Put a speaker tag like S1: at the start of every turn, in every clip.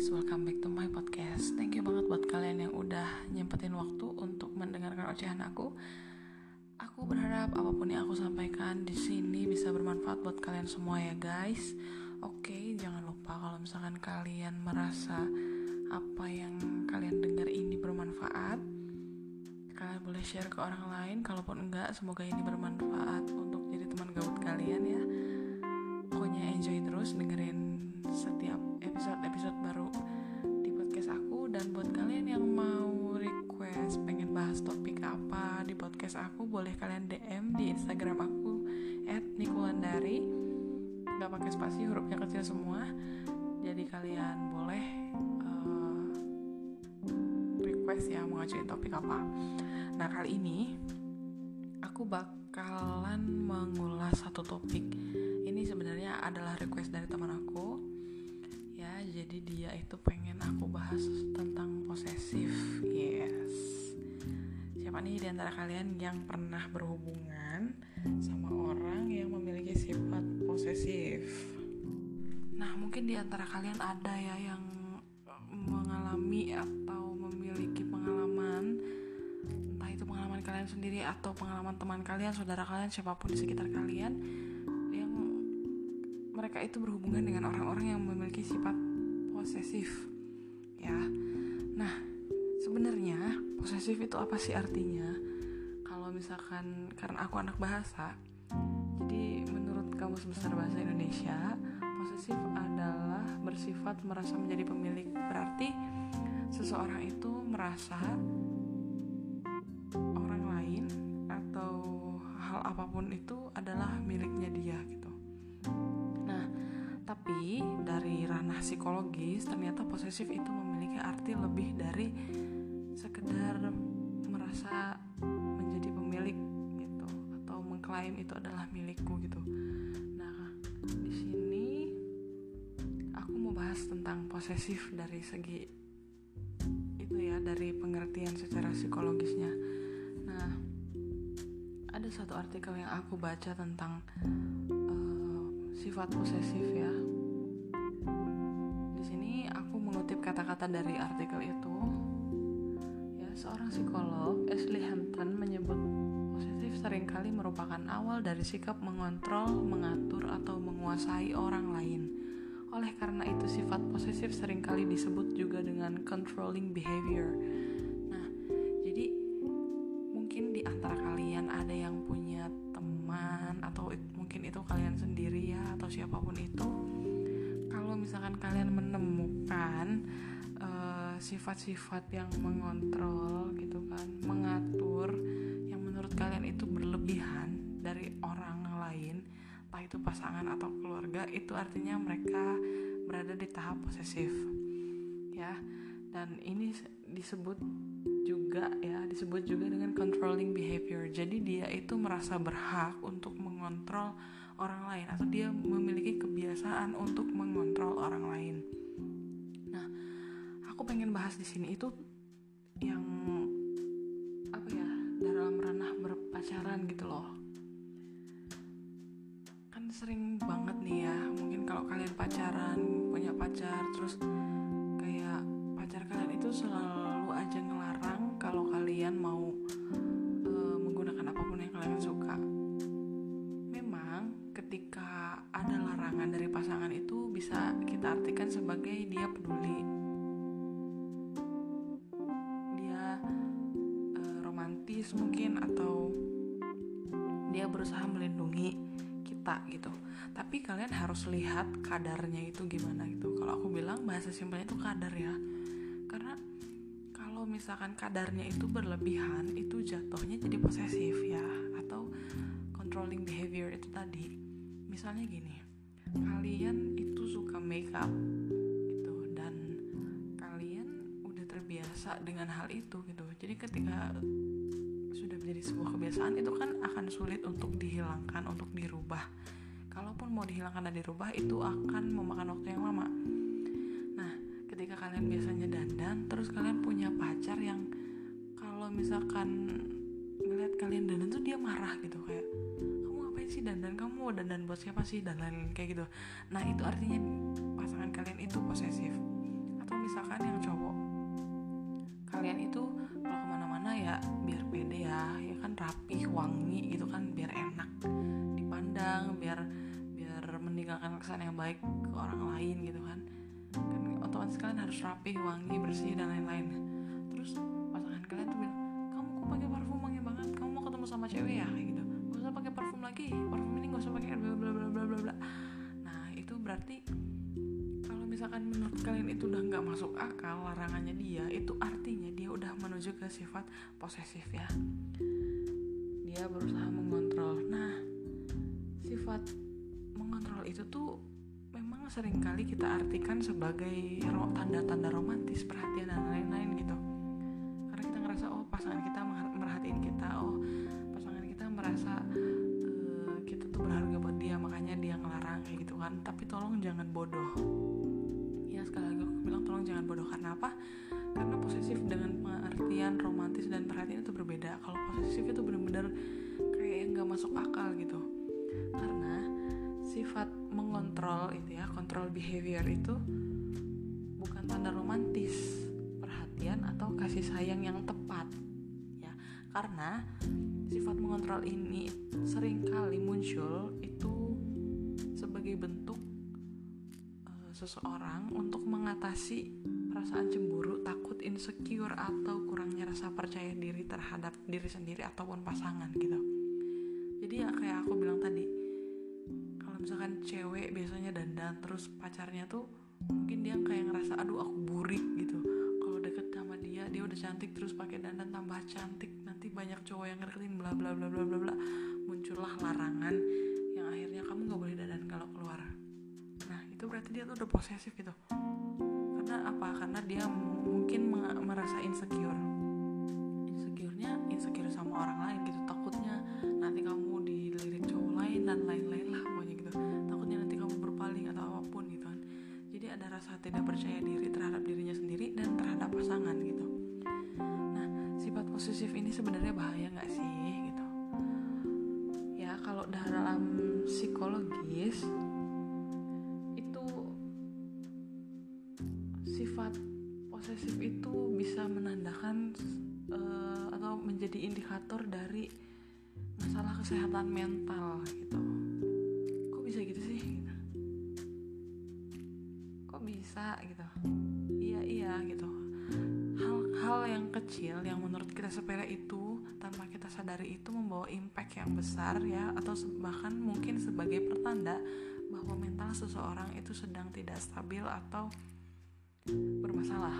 S1: guys, welcome back to my podcast. Thank you banget buat kalian yang udah nyempetin waktu untuk mendengarkan ocehan aku. Aku berharap apa pun yang aku sampaikan di sini bisa bermanfaat buat kalian semua ya guys. Oke, jangan lupa kalau misalkan kalian merasa apa yang kalian dengar ini bermanfaat, kalian boleh share ke orang lain. Kalaupun enggak, semoga ini bermanfaat untuk jadi teman gabut kalian ya. Pokoknya enjoy terus dengerin setiap episode-episode baru di podcast aku. Dan buat kalian yang mau request pengen bahas topik apa di podcast aku boleh kalian DM di Instagram aku @nikulandari. Nggak pakai spasi hurufnya kecil semua. Jadi kalian boleh uh, request ya mau ngajuin topik apa. Nah kali ini aku bakalan mengulas satu topik. Ini sebenarnya adalah request dari teman aku jadi dia itu pengen aku bahas tentang posesif. Yes. Siapa nih di antara kalian yang pernah berhubungan sama orang yang memiliki sifat posesif? Nah mungkin di antara kalian ada ya yang mengalami atau memiliki pengalaman. Entah itu pengalaman kalian sendiri atau pengalaman teman kalian saudara kalian siapa pun di sekitar kalian yang mereka itu berhubungan dengan orang-orang yang memiliki sifat posesif ya. Nah sebenarnya posesif itu apa sih artinya? Kalau misalkan karena aku anak bahasa jadi menurut kamus besar bahasa Indonesia posesif adalah bersifat merasa menjadi pemilik. Berarti seseorang itu merasa orang lain atau hal apa pun itu adalah miliknya dia gitu dari ranah psikologis ternyata posesif itu memiliki arti lebih dari sekedar merasa menjadi pemilik gitu atau mengklaim itu adalah milikku gitu. Nah, di sini aku mau bahas tentang posesif dari segi itu ya dari pengertian secara psikologisnya. Nah, ada satu artikel yang aku baca tentang sifat posesif ya. Kata-kata dari artikel itu. Ya, seorang psikolog Ashley Hampton menyebut posesif sering kali merupakan awal dari sikap mengontrol, mengatur atau menguasai orang lain. Oleh karena itu sifat posesif sering kali disebut juga dengan controlling behavior. Sifat-sifat uh, yang mengontrol gitu kan mengatur yang menurut kalian itu berlebihan dari orang lain entah itu pasangan atau keluarga itu artinya mereka berada di tahap posesif ya. Dan ini disebut juga ya disebut juga dengan controlling behavior. Jadi dia itu merasa berhak untuk mengontrol orang lain atau dia memiliki kebiasaan untuk mengontrol orang lain pengen bahas di sini itu yang apa ya dalam ranah berpacaran gitu loh. Kan sering banget nih ya mungkin kalau kalian pacaran punya pacar terus kayak pacar kalian itu selalu aja ngelarang romantis mungkin atau dia berusaha melindungi kita gitu. Tapi kalian harus lihat kadarnya itu gimana gitu. Kalau aku bilang bahasa simpelnya itu kadar ya. Karena kalau misalkan kadarnya itu berlebihan itu jatuhnya jadi posesif ya atau controlling behavior itu tadi misalnya gini kalian itu suka makeup gitu dan kalian udah terbiasa dengan hal itu gitu jadi ketika menjadi sebuah kebiasaan itu kan akan sulit untuk dihilangkan untuk dirubah. Kalaupun mau dihilangkan dan dirubah itu akan memakan waktu yang lama. Ketika kalian biasanya dandan terus kalian punya pacar yang kalau misalkan ngeliat kalian dandan tuh dia marah gitu kayak kamu ngapain sih dandan? Kamu mau dandan buat siapa sih? dan lain-lain kayak gitu. Nah itu artinya pasangan kalian itu posesif. Atau misalkan yang cowok kalian itu kalau ke mana-mana ya biar pede ya. Ya kan rapi wangi gitu kan biar enak dipandang biar biar meninggalkan kesan yang baik ke orang lain gitu kan. Kan otomatis kalian harus rapi wangi bersih dan lain-lain. Terus pasangan kalian tuh bilang kamu kok pakai parfum wangi banget? Kamu mau ketemu sama cewek ya? Gitu. Gak usah pakai parfum lagi. Parfum ini gak usah pakai bla bla bla bla bla bla. Nah itu berarti kalau misalkan menurut kalian itu udah nggak masuk akal larangannya dia itu artinya udah menuju ke sifat posesif ya. Dia berusaha mengontrol. Nah sifat mengontrol itu tuh memang sering kali kita artikan sebagai tanda-tanda romantis perhatian dan lain-lain gitu. Karena kita ngerasa oh pasangan kita merha- merhatiin kita oh pasangan kita merasa eh, kita tuh berharga buat dia makanya dia ngelarang kayak gitu kan. Tapi tolong jangan bodoh. Ya sekali lagi aku bilang tolong jangan bodoh. Karena apa? Karena posesif dengan pengertian romantis dan perhatian itu berbeda. Kalau posesif itu benar-benar kayak nggak masuk akal gitu. Karena sifat mengontrol itu ya kontrol behavior itu bukan tanda romantis perhatian atau kasih sayang yang tepat ya. Karena sifat mengontrol ini sering kali muncul itu sebagai bentuk eh, seseorang untuk mengatasi perasaan cemburu, takut, insecure atau kurangnya rasa percaya diri terhadap diri sendiri ataupun pasangan gitu. Jadi ya kayak aku bilang tadi, kalau misalkan cewek biasanya dandan terus pacarnya tuh mungkin dia kayak ngerasa aduh aku burik gitu. Kalau deket sama dia dia udah cantik terus pakai dandan tambah cantik nanti banyak cowok yang ngedeketin bla bla bla bla bla bla muncullah larangan yang akhirnya kamu nggak boleh dandan kalau keluar. Nah itu berarti dia tuh udah posesif gitu karena apa? Karena dia mungkin merasa kesehatan mental gitu. Kok bisa gitu sih? Kok bisa gitu? Iya iya gitu. Hal-hal yang kecil yang menurut kita sepele itu tanpa kita sadari itu membawa impact yang besar ya atau bahkan mungkin sebagai pertanda bahwa mental seseorang itu sedang tidak stabil atau bermasalah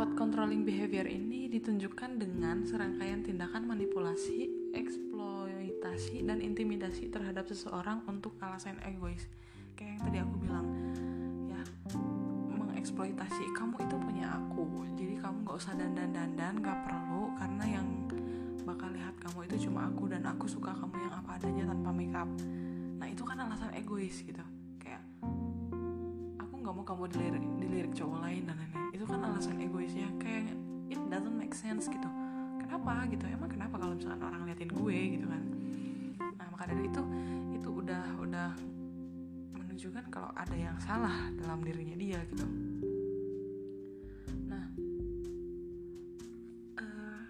S1: sifat controlling behavior ini ditunjukkan dengan serangkaian tindakan manipulasi, eksploitasi, dan intimidasi terhadap seseorang untuk alasan egois. Kayak yang tadi aku bilang, ya mengeksploitasi kamu itu punya aku, jadi kamu nggak usah dandan-dandan, nggak perlu karena yang bakal lihat kamu itu cuma aku dan aku suka kamu yang apa adanya tanpa makeup. Nah itu kan alasan egois gitu, kayak aku nggak mau kamu dilirik, dilirik cowok lain dan lain-lain. Itu kan alasan egois ya, kayak it doesn't make sense gitu. Kenapa gitu? Emang kenapa kalau misalkan orang liatin gue gitu kan? Nah maka dari itu itu udah udah menunjukkan kalau ada yang salah dalam dirinya dia gitu. Nah, eh,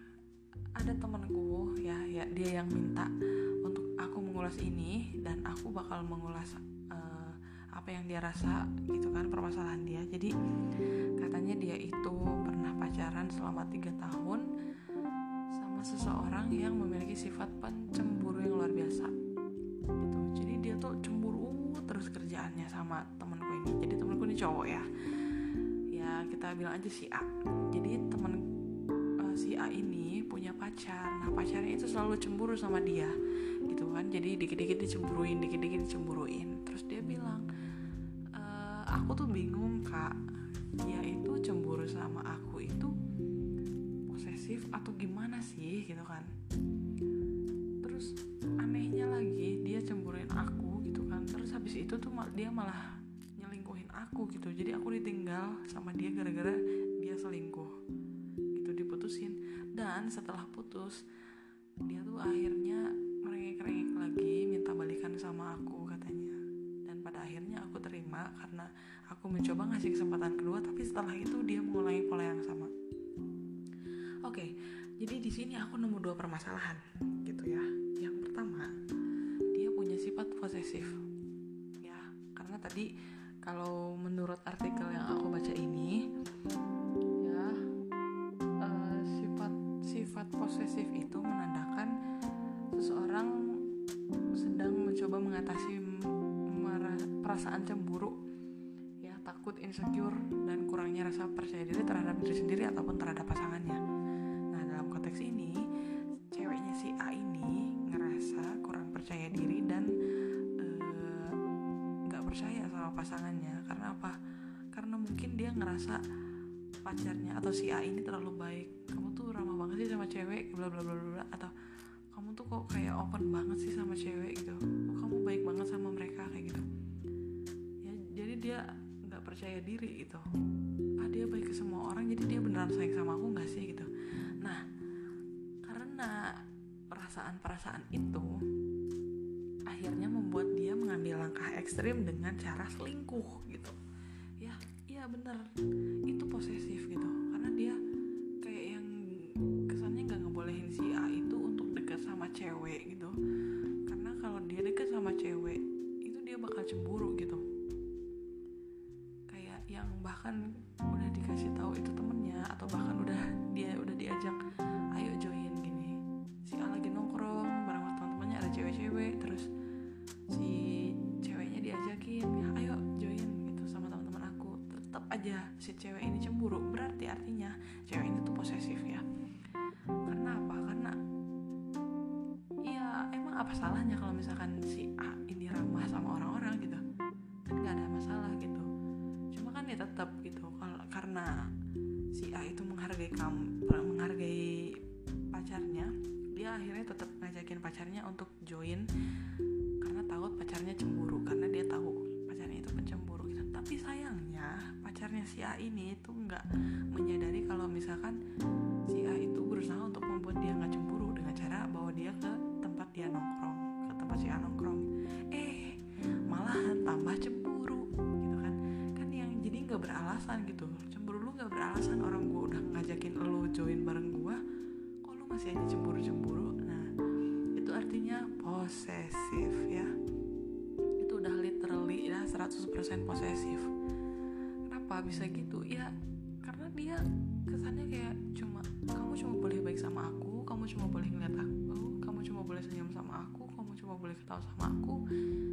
S1: ada temanku ya, ya dia yang minta untuk aku mengulas ini dan aku bakal mengulas eh, apa yang dia rasa gitu kan permasalahan dia. Jadi katanya dia itu pernah pacaran selama tiga tahun sama seseorang yang memiliki sifat pencemburu yang luar biasa. Gitu. Jadi dia tuh cemburu terus kerjaannya sama temanku ini. Jadi temanku ini cowok ya. Ya kita bilang aja si A. Jadi temen eh, si A ini punya pacar. Nah pacarnya itu selalu cemburu sama dia. Gitu kan. Jadi dikit-dikit dicemburuin dikit-dikit dicemburuin. Terus itu tuh dia malah nyelingkuhin aku gitu. Jadi aku ditinggal sama dia gara-gara dia selingkuh. Gitu diputusin. Dan setelah putus dia tuh akhirnya merengek-rengek lagi minta balikan sama aku katanya. Dan pada akhirnya aku terima karena aku mencoba ngasih kesempatan kedua tapi setelah itu dia mengulangi pola yang sama. Oke jadi di sini aku nemu dua permasalahan gitu ya. Yang pertama dia punya sifat posesif tadi kalau menurut artikel yang aku baca ini ya uh, sifat sifat posesif itu menandakan seseorang sedang mencoba mengatasi perasaan cemburu ya takut insecure dan kurangnya rasa percaya diri terhadap diri sendiri ataupun terhadap pasangannya. Nah dalam konteks ini ceweknya si A ini ngerasa kurang percaya diri dan pasangannya. Karena apa? Karena mungkin dia ngerasa pacarnya atau si A ini terlalu baik. Kamu tuh ramah banget sih sama cewek bla bla bla bla atau kamu tuh kok kayak open banget sih sama cewek gitu. Kamu baik banget sama mereka kayak gitu. Dia nggak percaya diri gitu. Ah dia baik ke semua orang jadi dia beneran sayang sama aku nggak sih gitu. Nah karena perasaan-perasaan itu akhirnya mengambil langkah ekstrim dengan cara selingkuh gitu. Ya iya bener. Itu posesif gitu. Karena dia kayak yang kesannya nggak ngebolehin si A itu untuk dekat sama cewek gitu. Karena kalau dia dekat sama cewek itu dia bakal cemburu gitu. Bahkan udah dikasih tahu itu temennya atau bahkan udah dia udah diajak ayo join gini. Si A lagi nongkrong bareng teman-temannya ada cewek-cewek terus si diajakin ya ayo join gitu sama teman-teman aku. Tetap aja si cewek ini cemburu berarti artinya cewek ini tuh posesif ya. Karena apa? Karena ya emang apa salahnya kalau misalkan A nongkrong eh malah tambah cemburu nggak beralasan gitu. Cemburu lu nggak beralasan orang gue udah ngajakin lo join bareng gue kok lu masih aja cemburu cemburu nah itu artinya posesif ya. Itu udah literally ya 100% posesif. Kenapa bisa gitu? Ya karena dia kesannya kayak cuma kamu cuma boleh baik sama aku kamu cuma boleh ngeliat aku kamu cuma boleh senyum sama aku kamu cuma boleh ketawa sama aku.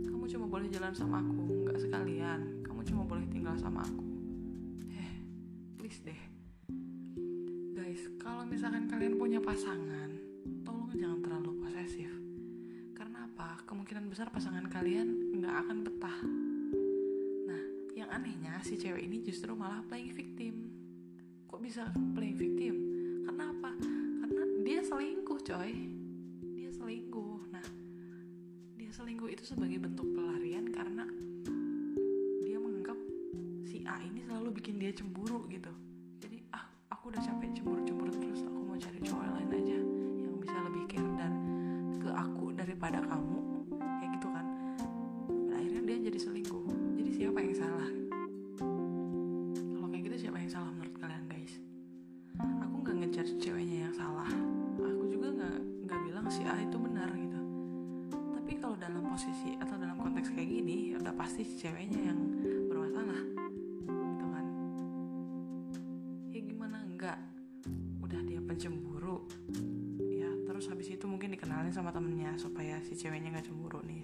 S1: Kamu cuma boleh jalan sama aku. Nggak sekalian. Kamu cuma boleh tinggal sama aku. Please deh. Guys kalau misalkan kalian punya pasangan tolong jangan terlalu posesif. Karena apa? Kemungkinan besar pasangan kalian nggak akan betah. Nah yang anehnya si cewek ini justru malah playing victim. Kok bisa playing victim? Karena apa? Karena dia selingkuh coy. Dia selingkuh. Nah selingkuh itu sebagai bentuk pelarian karena selalu bikin dia cemburu gitu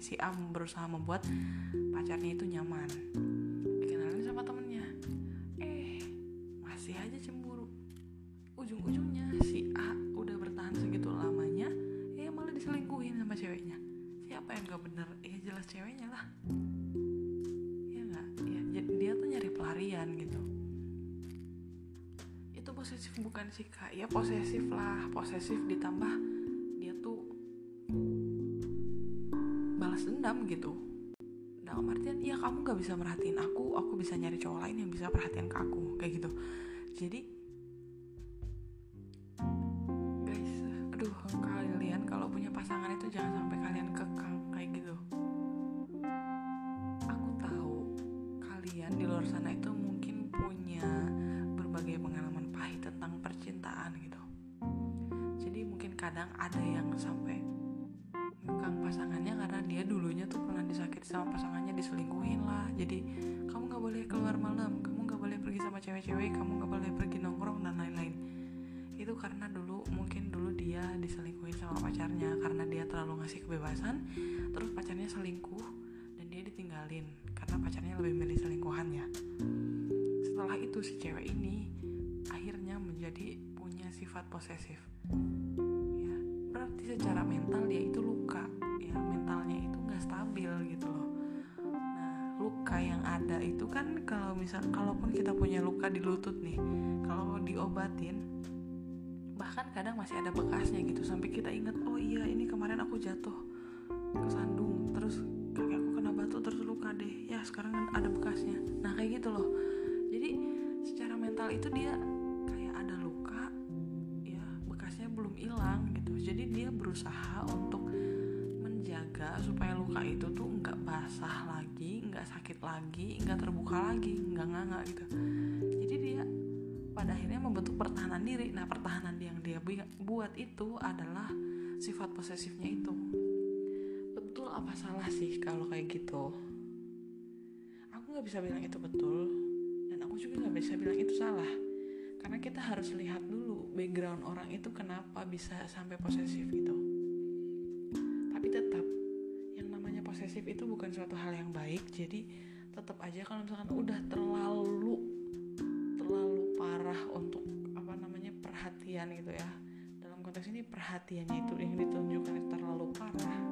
S1: si A berusaha membuat pacarnya itu nyaman. Dikenalin sama temennya. Eh masih aja cemburu. Ujung-ujungnya si A udah bertahan segitu lamanya eh malah diselingkuhin sama ceweknya. Siapa yang nggak bener? Ya jelas ceweknya lah. Ya nggak? Ya dia tuh nyari pelarian gitu. Posesif bukan sih kak. Ya posesif lah posesif ditambah dendam gitu. Dalam artian ya kamu gak bisa merhatiin aku aku bisa nyari cowok lain yang bisa perhatian ke aku kayak gitu. Jadi guys aduh kalian kalau punya pasangan itu jangan sampai kalian kekang kayak gitu. Aku tahu luar sana itu mungkin punya berbagai pengalaman pahit tentang percintaan gitu. Jadi mungkin kadang ada yang sampai ngekang pasangannya karena dia dulunya tuh pernah disakiti sama pasangannya diselingkuhin lah. Jadi kamu nggak boleh keluar malam kamu nggak boleh pergi sama cewek-cewek kamu nggak boleh pergi nongkrong dan lain-lain. Itu karena dulu mungkin dulu dia diselingkuhin sama pacarnya karena dia terlalu ngasih kebebasan terus pacarnya selingkuh dan dia ditinggalin karena pacarnya lebih milih selingkuhannya setelah itu si cewek ini akhirnya menjadi punya sifat posesif secara mental dia itu luka. Ya mentalnya itu nggak stabil gitu loh. Nah luka yang ada itu kan kalau misal kalaupun kita punya luka di lutut nih kalau diobatin bahkan kadang masih ada bekasnya gitu. Sampai kita inget oh iya ini kemarin aku jatuh ke sandung terus kaki aku kena batu terus luka deh. Ya sekarang kan ada bekasnya. Nah kayak gitu loh. Jadi secara mental itu dia berusaha untuk menjaga supaya luka itu tuh nggak basah lagi nggak sakit lagi nggak terbuka lagi nggak nganga gitu jadi dia pada akhirnya membentuk pertahanan diri. Nah, pertahanan yang dia buat itu adalah sifat posesifnya itu. Betul apa salah sih kalau kayak gitu? Aku nggak bisa bilang itu betul, dan aku juga nggak bisa bilang itu salah. Karena kita harus lihat dulu background orang itu kenapa bisa sampai posesif itu. Itu bukan suatu hal yang baik. Jadi tetap aja kalau misalkan udah terlalu terlalu parah untuk apa namanya perhatian gitu ya dalam konteks ini perhatiannya itu yang ditunjukkan itu terlalu parah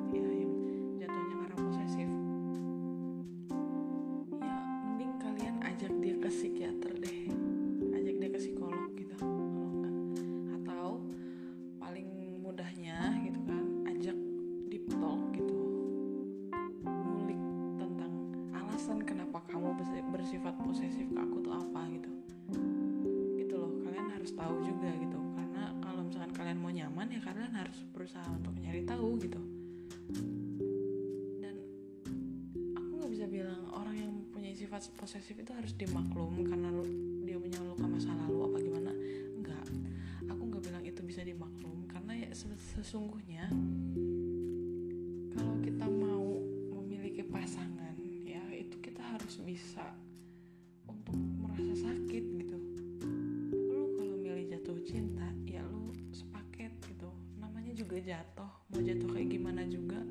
S1: jatuh mau jatuh kayak gimana juga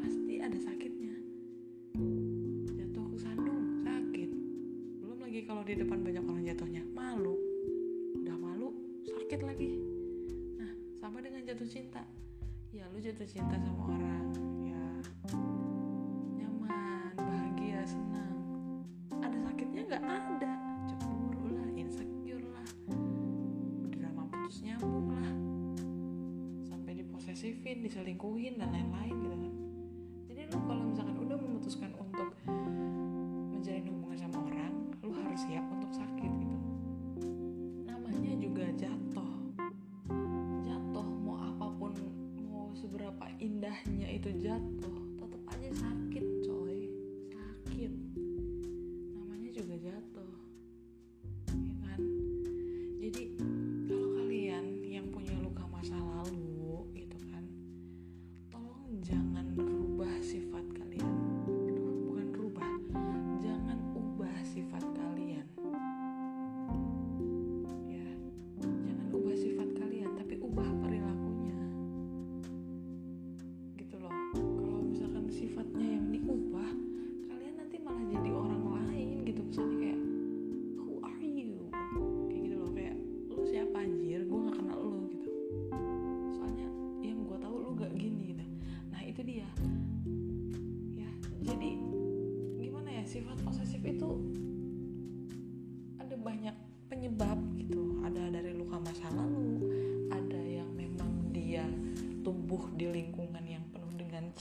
S1: pasti ada sakitnya. Jatuh ke sandung sakit. Belum lagi kalau di depan banyak orang jatuhnya malu. Udah malu sakit lagi. Nah sama dengan jatuh cinta. Ya lu jatuh cinta sama orang diselingkuhin dan lain-lain gitu kan. Jadi lu kalau misalkan udah memutuskan untuk menjalin hubungan sama orang lu harus siap untuk sakit gitu. Namanya juga jatuh. Jatuh mau apa pun mau seberapa indahnya itu jatuh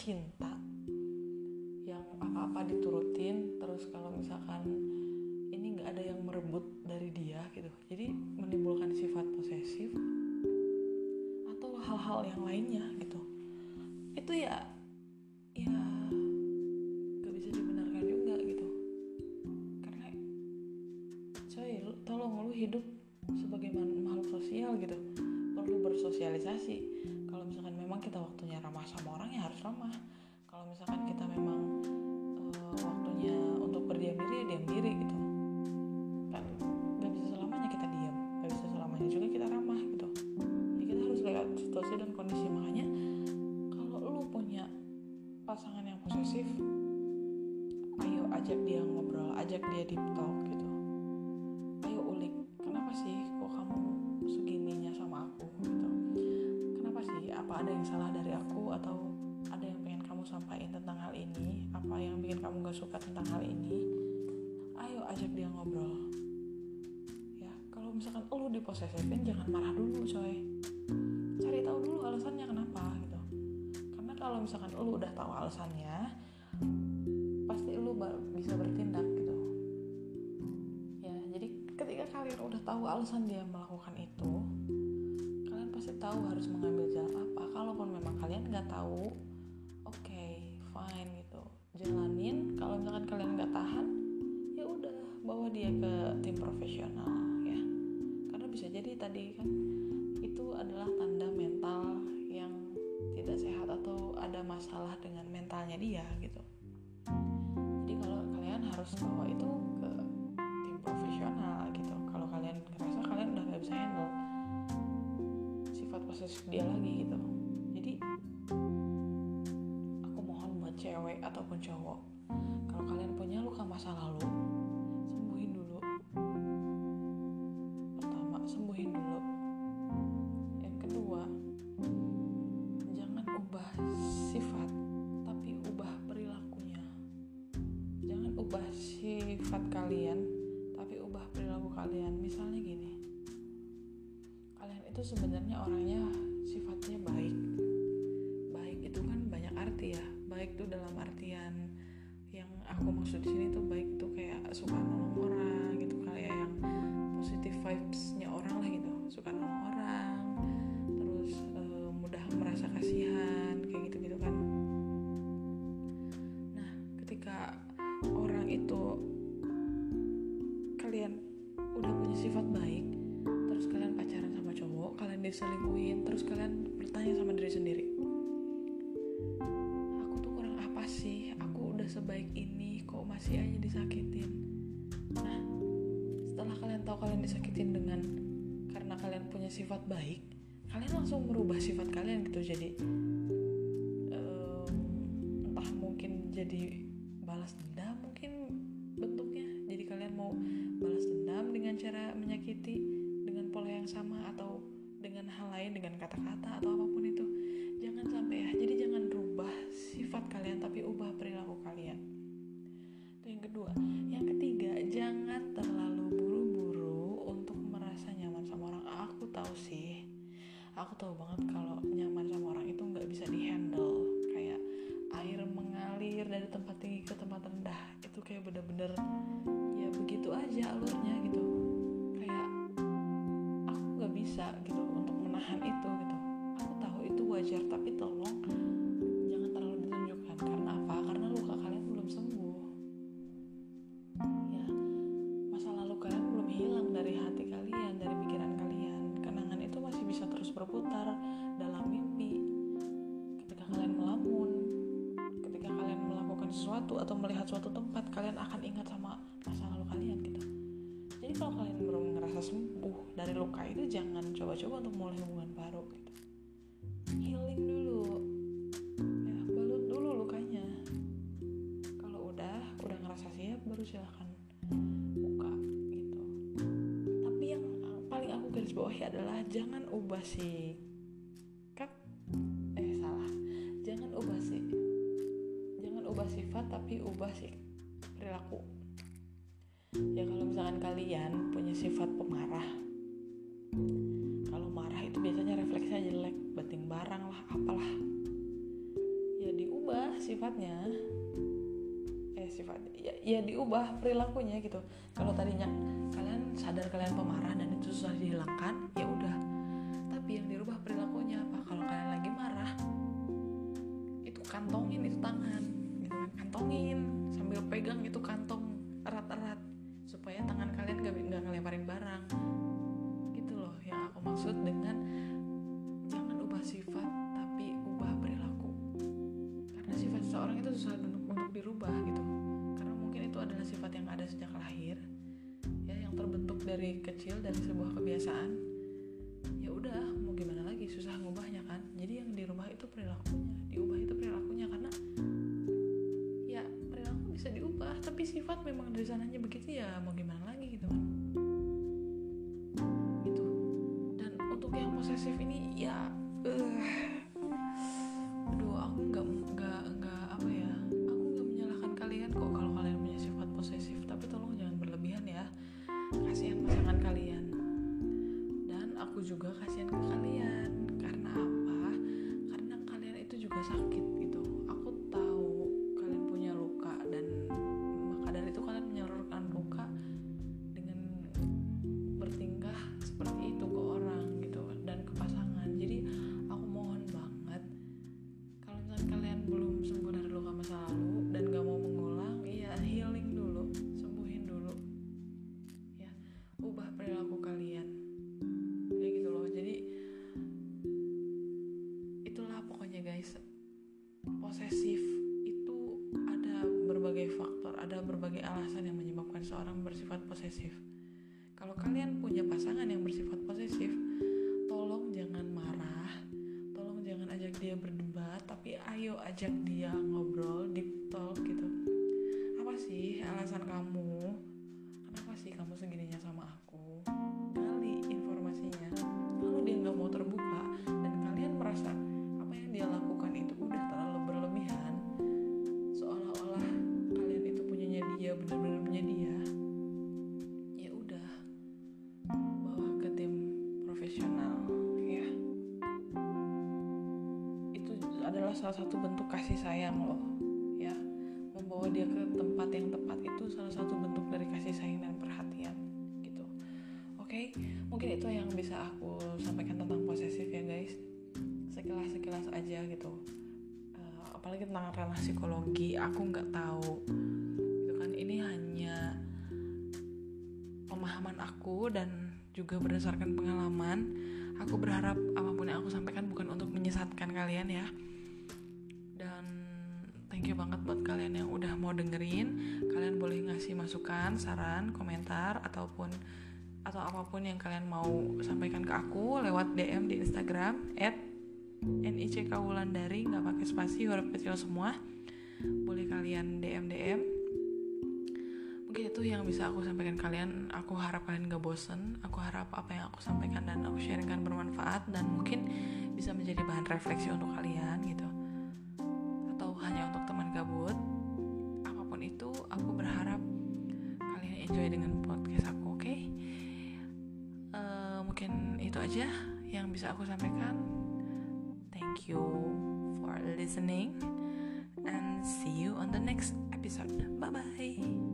S1: cinta yang apa-apa diturutin terus kalau misalkan ini nggak ada yang merebut dari dia gitu. Jadi menimbulkan sifat posesif atau hal-hal yang lainnya gitu. Itu ya ajak dia ngobrol ajak dia deep talk gitu. Ayo ulik kenapa sih kok kamu segininya sama aku gitu? Kenapa sih? Apa ada yang salah dari aku atau ada yang pengen kamu sampaikan tentang hal ini? Apa yang bikin kamu gak suka tentang hal ini? Ayo ajak dia ngobrol. Ya kalau misalkan lu diposesifin jangan marah dulu coy. Cari tahu dulu alasannya kenapa gitu. Karena kalau misalkan lu udah tahu alasannya pasti lu bisa bertindak gitu. Ya jadi ketika kalian udah tahu alasan dia melakukan itu kalian pasti tahu harus mengambil jalan apa. Kalaupun memang kalian nggak tahu oke okay, fine gitu. Jalanin. Kalau misalkan kalian nggak tahan ya udah bawa dia ke tim profesional ya. Karena bisa jadi tadi kan itu adalah tanda mental yang tidak sehat atau ada masalah dengan mentalnya dia gitu harus bawa itu ke tim profesional gitu. Kalau kalian ngerasa kalian udah gak bisa handle sifat posesif dia lagi gitu. Jadi aku mohon buat cewek ataupun cowok kalau kalian punya luka masa lalu kalian tapi ubah perilaku kalian. Misalnya gini kalian itu sebenarnya orangnya diselingkuhin terus kalian bertanya sama diri sendiri. Aku tuh kurang apa sih? Aku udah sebaik ini kok masih aja disakitin? Nah setelah kalian tahu kalian disakitin dengan karena kalian punya sifat baik kalian langsung merubah sifat kalian gitu. Jadi dengan kata-kata atau apa pun itu. Jangan sampai ya jadi jangan rubah sifat kalian dari luka itu jangan coba-coba untuk mulai hubungan baru gitu. Healing dulu. Ya balut dulu lukanya. Kalau udah udah ngerasa siap baru silahkan buka gitu. Tapi yang paling aku garis bawahi adalah jangan ubah sikap eh salah. Jangan ubah sih. Jangan ubah sifat tapi ubah sih perilaku. Ya kalau misalkan kalian punya sifat pemarah ya, diubah perilakunya gitu. Kalau tadinya kalian sadar kalian pemarah dan itu susah dihilangkan ya udah. Tapi yang dirubah perilakunya apa? Kalau kalian lagi marah itu kantongin itu tangan. Gitu kan kantongin sambil pegang itu kantong erat-erat. Supaya tangan kalian gak, gak ngelemparin barang. Maksud dengan ada sejak lahir ya yang terbentuk dari kecil dari sebuah kebiasaan ya udah mau gimana lagi susah ngubahnya kan. Jadi yang dirubah itu perilakunya diubah itu perilakunya karena ya perilaku bisa diubah tapi sifat memang dari sananya kalian ranah psikologi aku nggak tahu. Gitu kan ini hanya pemahaman aku dan juga berdasarkan pengalaman. Aku berharap apa pun yang aku sampaikan bukan untuk menyesatkan kalian ya. Dan thank you banget buat kalian yang udah mau dengerin. Kalian boleh ngasih masukan saran komentar ataupun atau apa pun yang kalian mau sampaikan ke aku lewat DM di Instagram at NICK Wulandari nggak pakai spasi huruf kecil semua. Boleh kalian DM DM mungkin itu yang bisa aku sampaikan kalian. Aku harap kalian gak bosen. Aku harap apa yang aku sampaikan dan aku sharingkan bermanfaat dan mungkin bisa menjadi bahan refleksi untuk kalian gitu. Atau hanya untuk teman gabut. Apa pun itu aku berharap kalian enjoy dengan podcast aku oke? Eh, mungkin itu aja yang bisa aku sampaikan thank you for listening and see you on the next episode. Bye bye